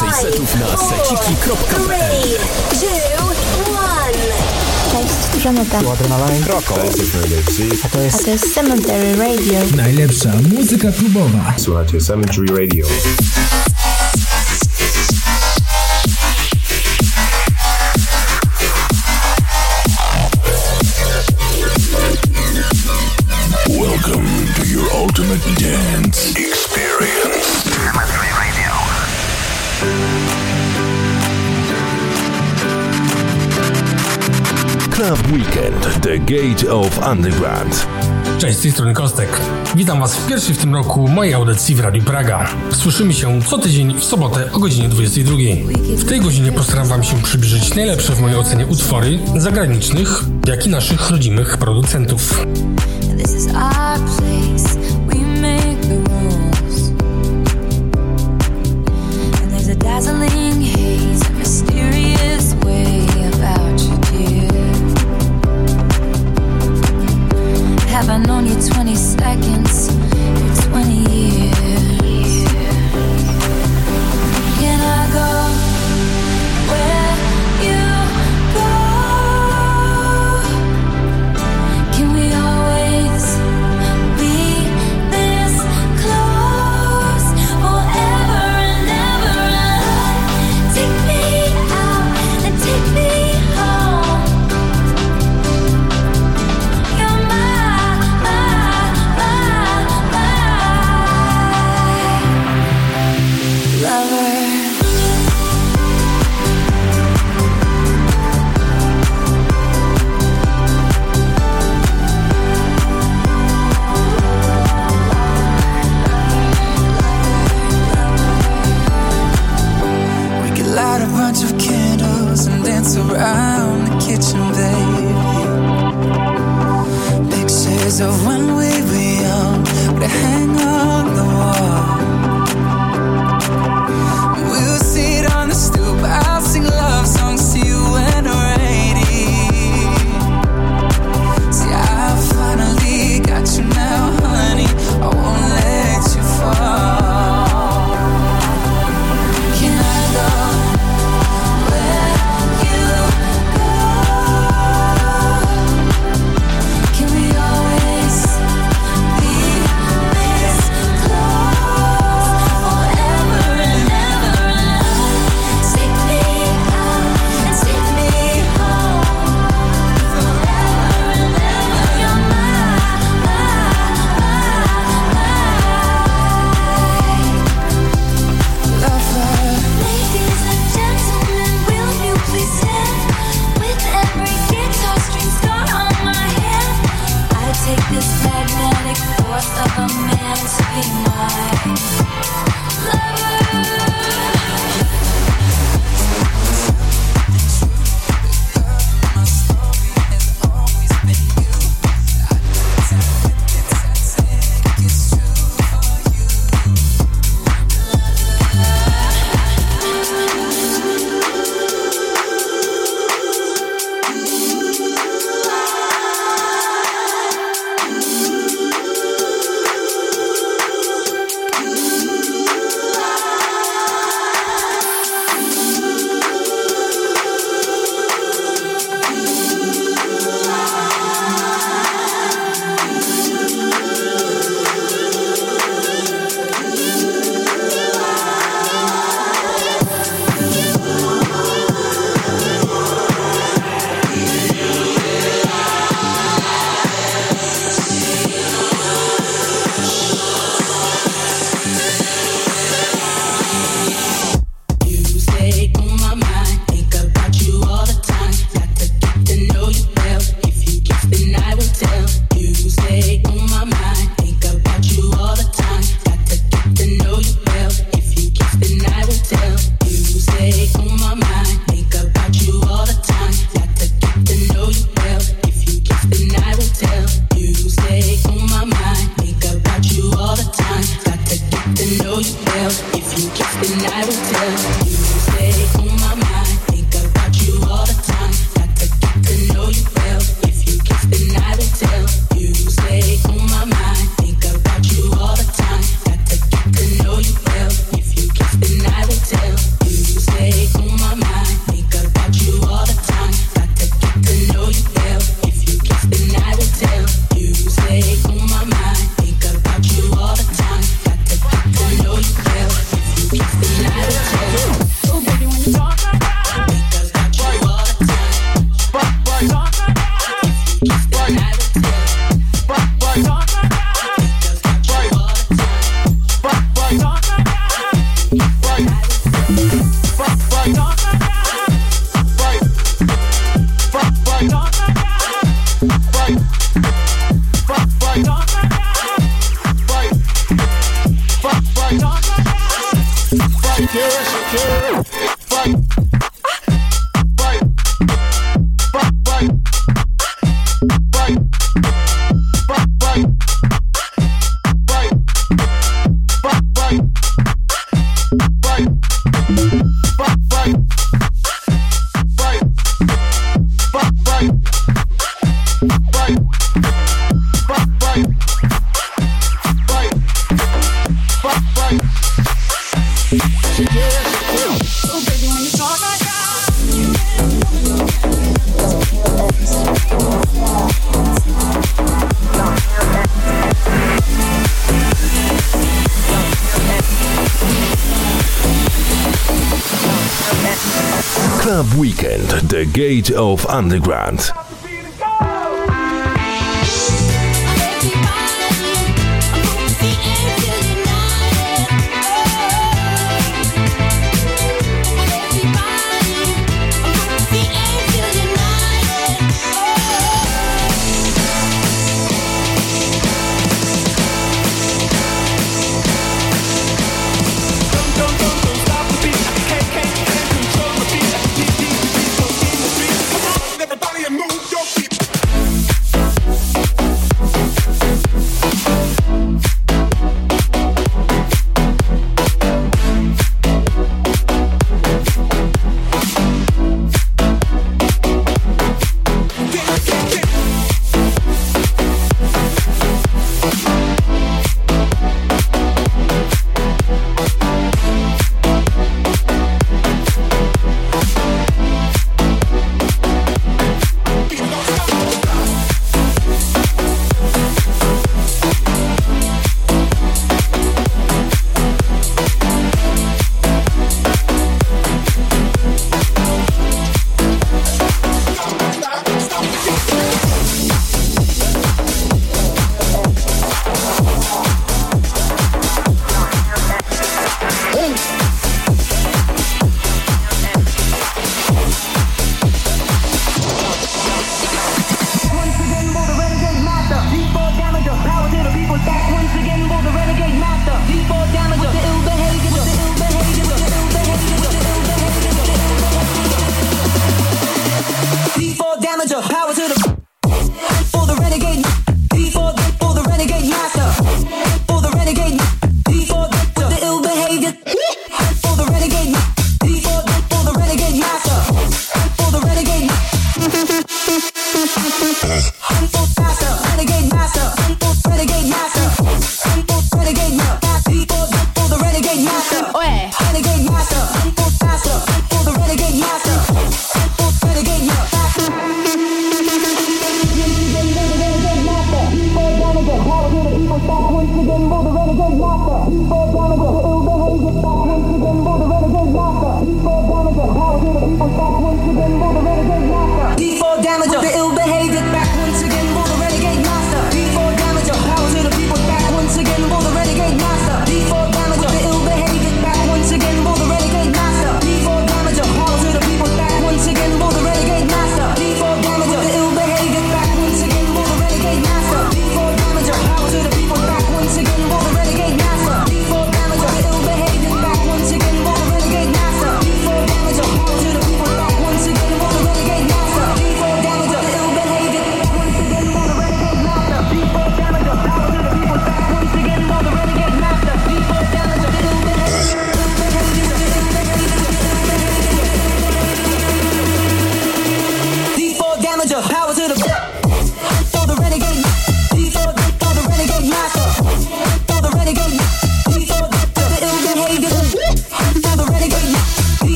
Więcej setów na seciki.pl Cześć, Żaneta. To jest, A to jest Cemetery Radio. Najlepsza muzyka klubowa. Słuchajcie, Cemetery Radio. weekend The Gate of Underground. Cześć, z tej strony Kostek. Witam Was w pierwszej w tym roku mojej audycji w Radiu Praga. Słyszymy się co tydzień w sobotę o godzinie 22. W tej godzinie postaram Wam się przybliżyć najlepsze w mojej ocenie utwory zagranicznych, jak i naszych rodzimych producentów. This is our place. seconds underground.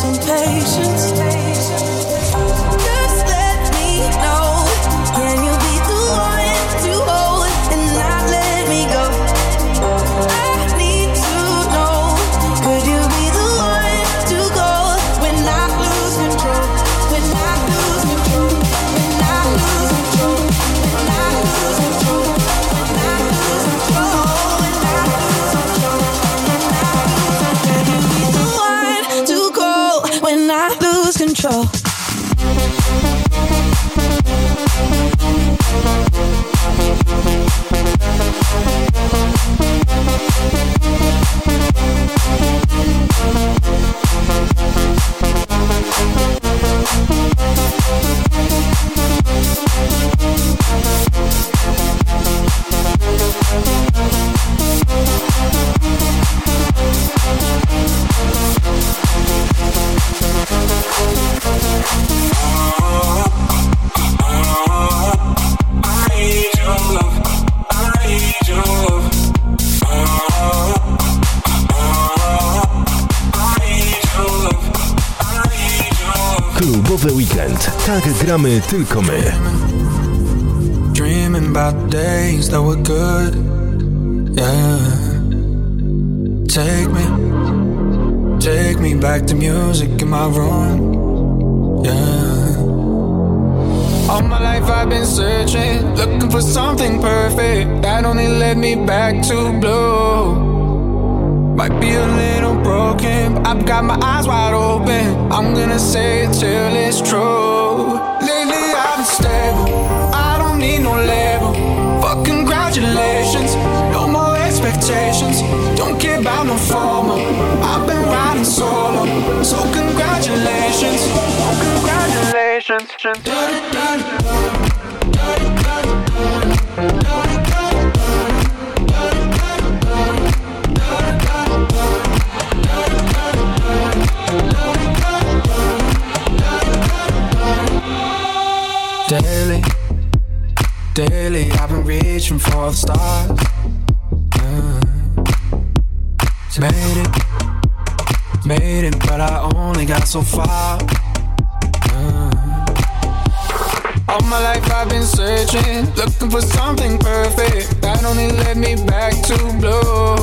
Some patience. Gramy tylko my. Dreaming about days that were good. Yeah. Take me, take me back to music in my room. Yeah. All my life I've been searching, looking for something perfect that only led me back to blue. Might be a little broken, but I've got my eyes wide open. I'm gonna say it till it's true. Lately I've been stable, I don't need no label. Fuck congratulations, no more expectations. Don't care about no formal. I've been riding solo, so congratulations, congratulations. Reaching for the stars. Yeah. Made it, made it, but I only got so far. Yeah. All my life I've been searching, looking for something perfect that only led me back to blue.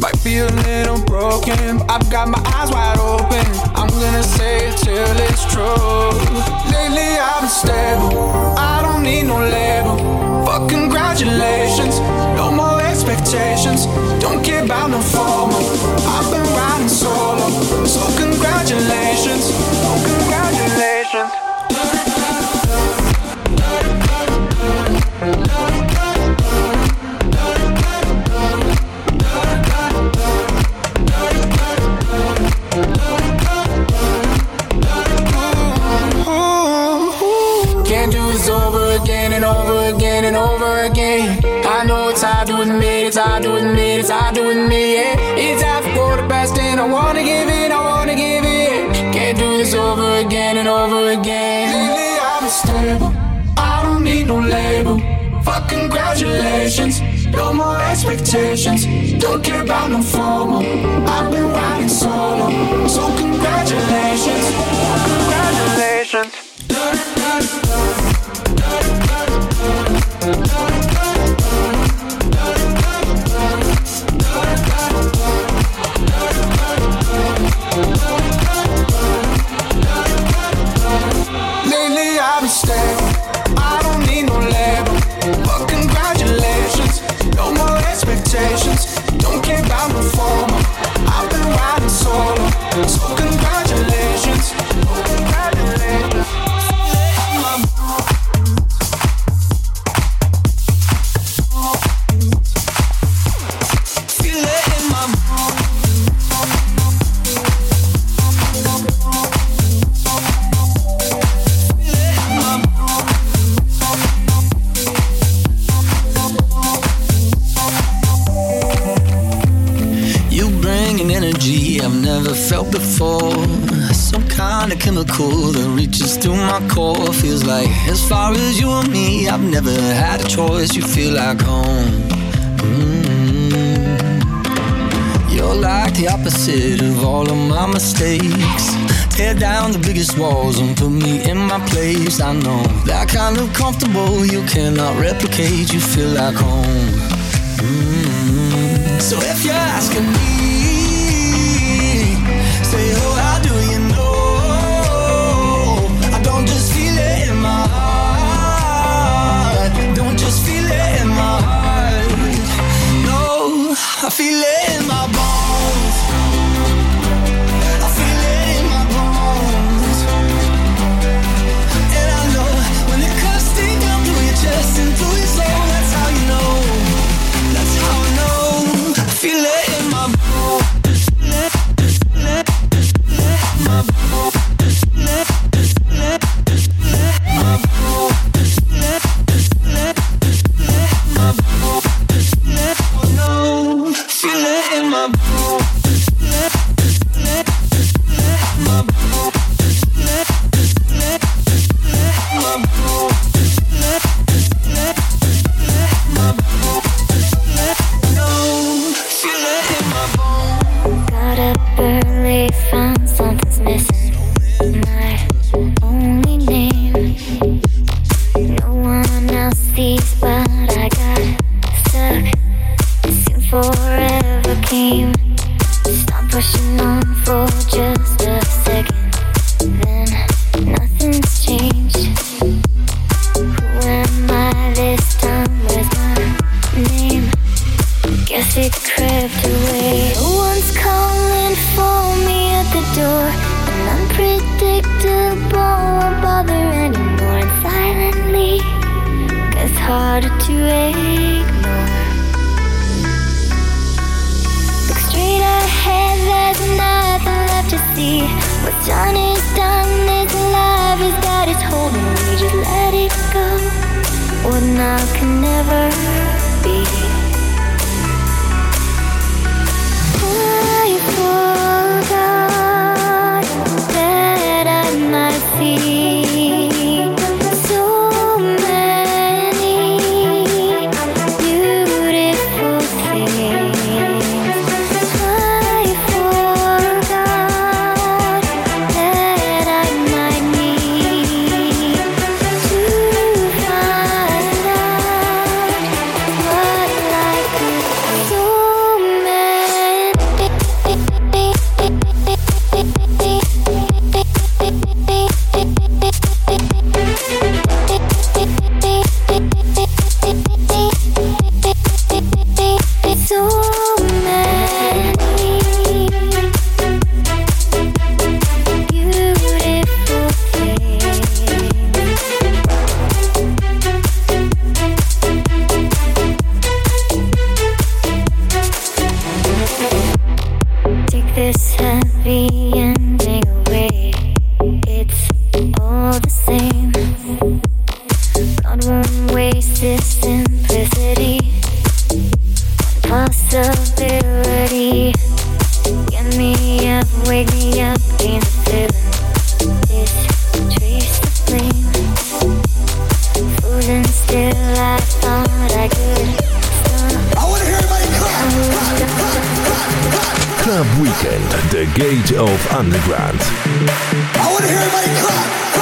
Might be a little broken, but I've got my eyes wide open. I'm gonna say it till it's true. Lately I've been stable, I don't need no label. Fuck congratulations, no more expectations. Don't care about no formal. I've been riding solo, so congratulations, oh, congratulations. Congratulations, no more expectations. Don't care about no formal. I've been riding solo, so congratulations, congratulations. Tear down the biggest walls and put me in my place. I know that kind of comfortable you cannot replicate. You feel like home. Mm. So if you're asking me, say, oh, how do you know? I don't just feel it in my heart. Don't just feel it in my heart. No, I feel it in my bones. Harder to ignore. Look straight ahead, there's nothing left to see. What's done is done, this life has got its hold on me. Just let it go. What now can never be. Weekend, the gate of underground. I want to hear everybody clap,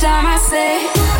time I say.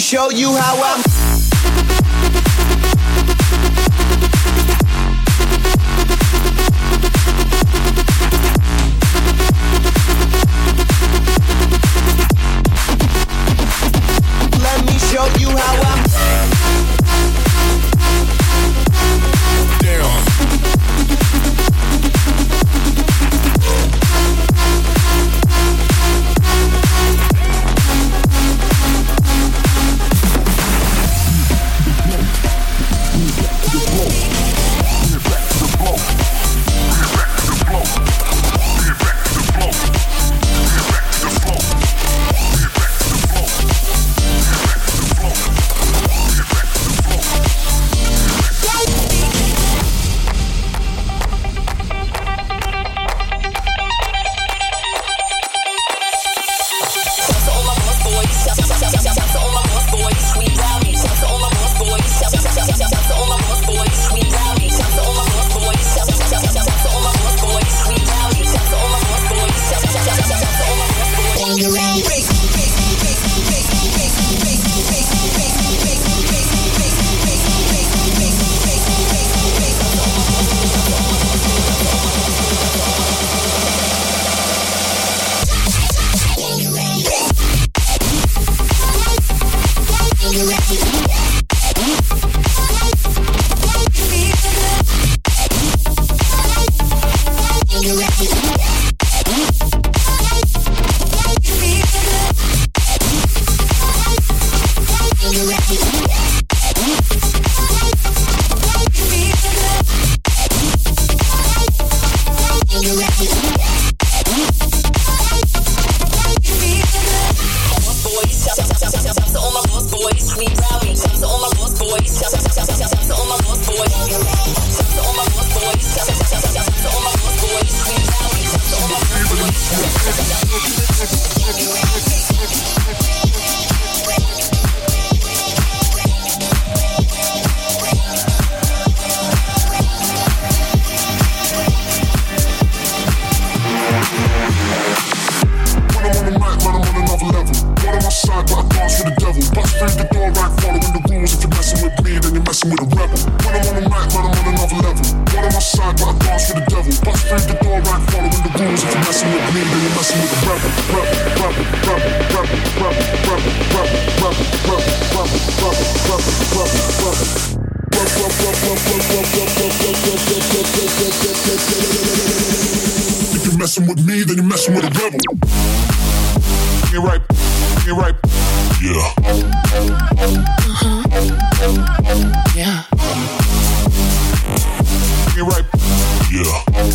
Show you how I.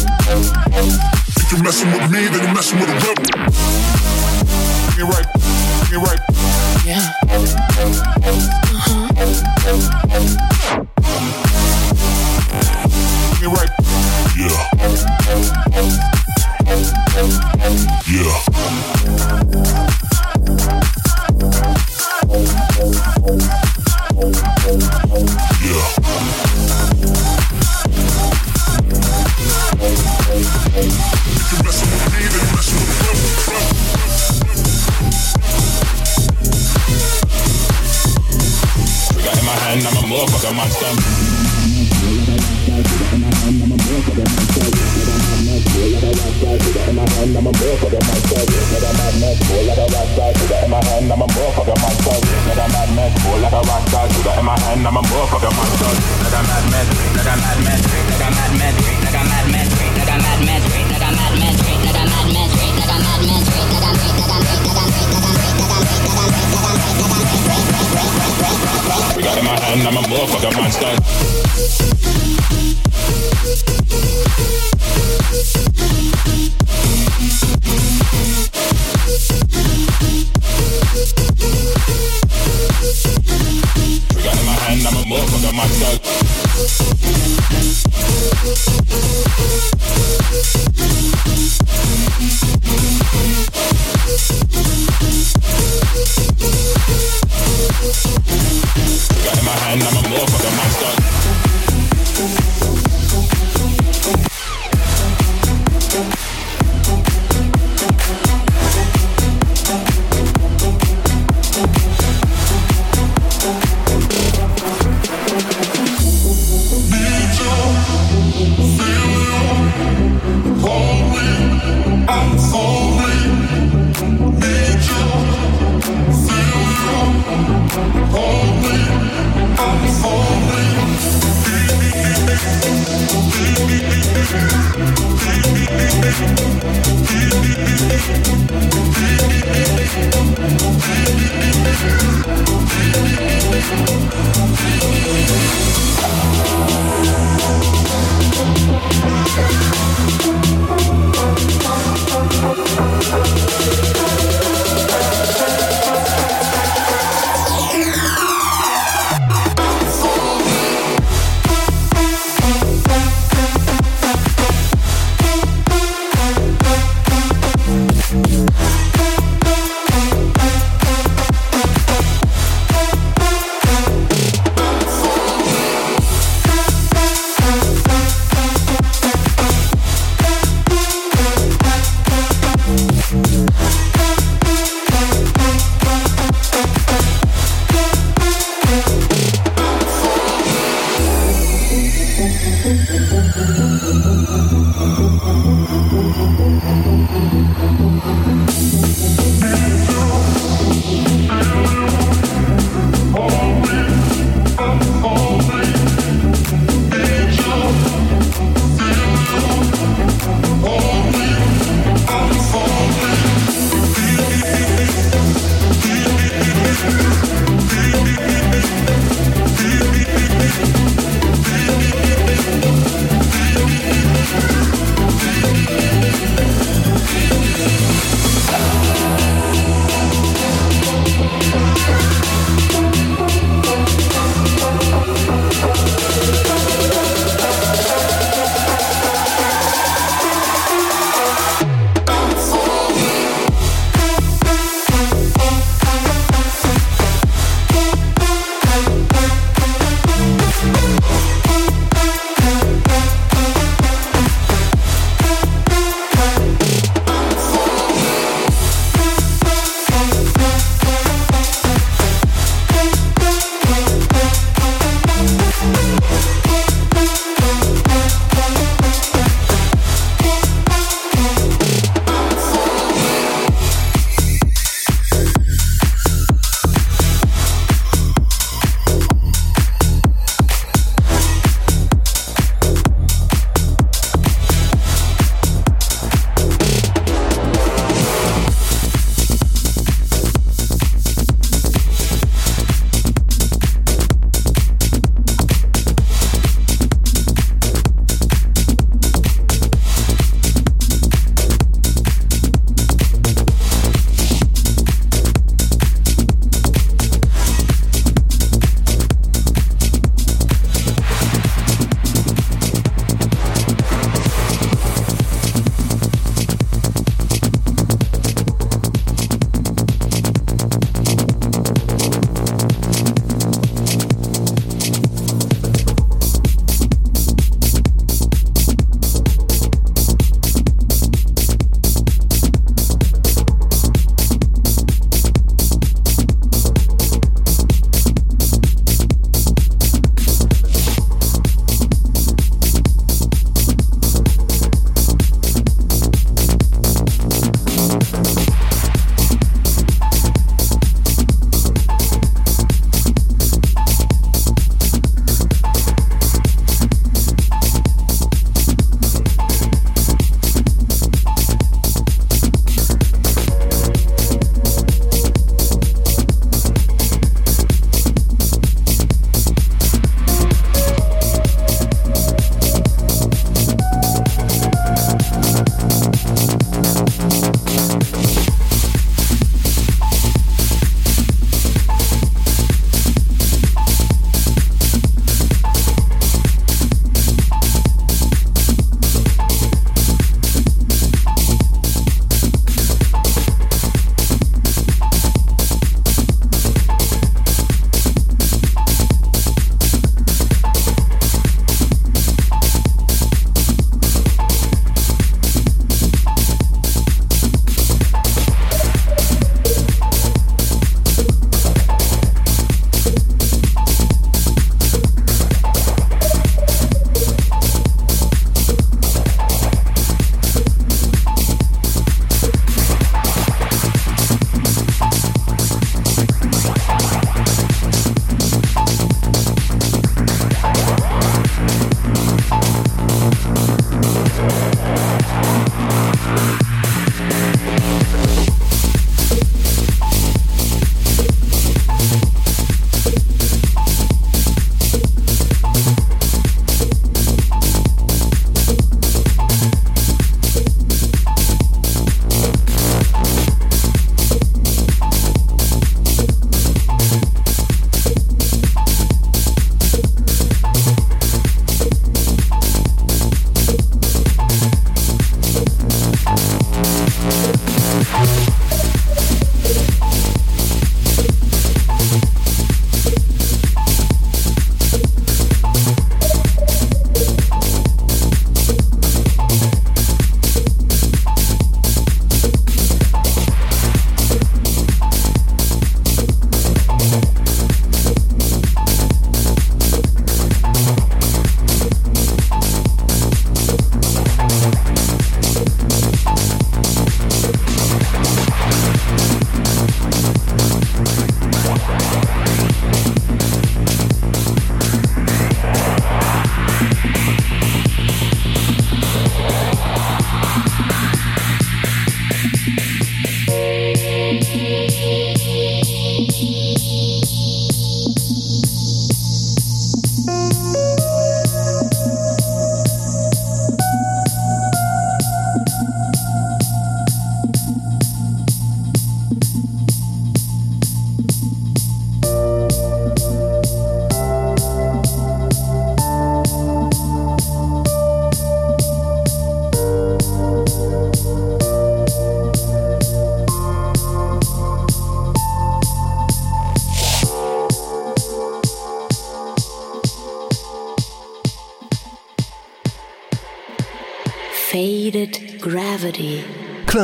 If you're messing with me, then you're messing with a rebel. Be right, be right. Yeah. Uh-huh. Be right. Yeah. Yeah. motherfucker monster. Got in my hand, I'm a motherfucker, man Got in my hand, I'm a motherfucker, Got in my hand, I'm a motherfucker monster.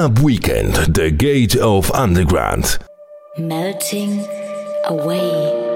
Club Weekend, the gate of underground. melting away.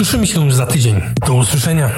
Słyszymy się już za tydzień. Do usłyszenia.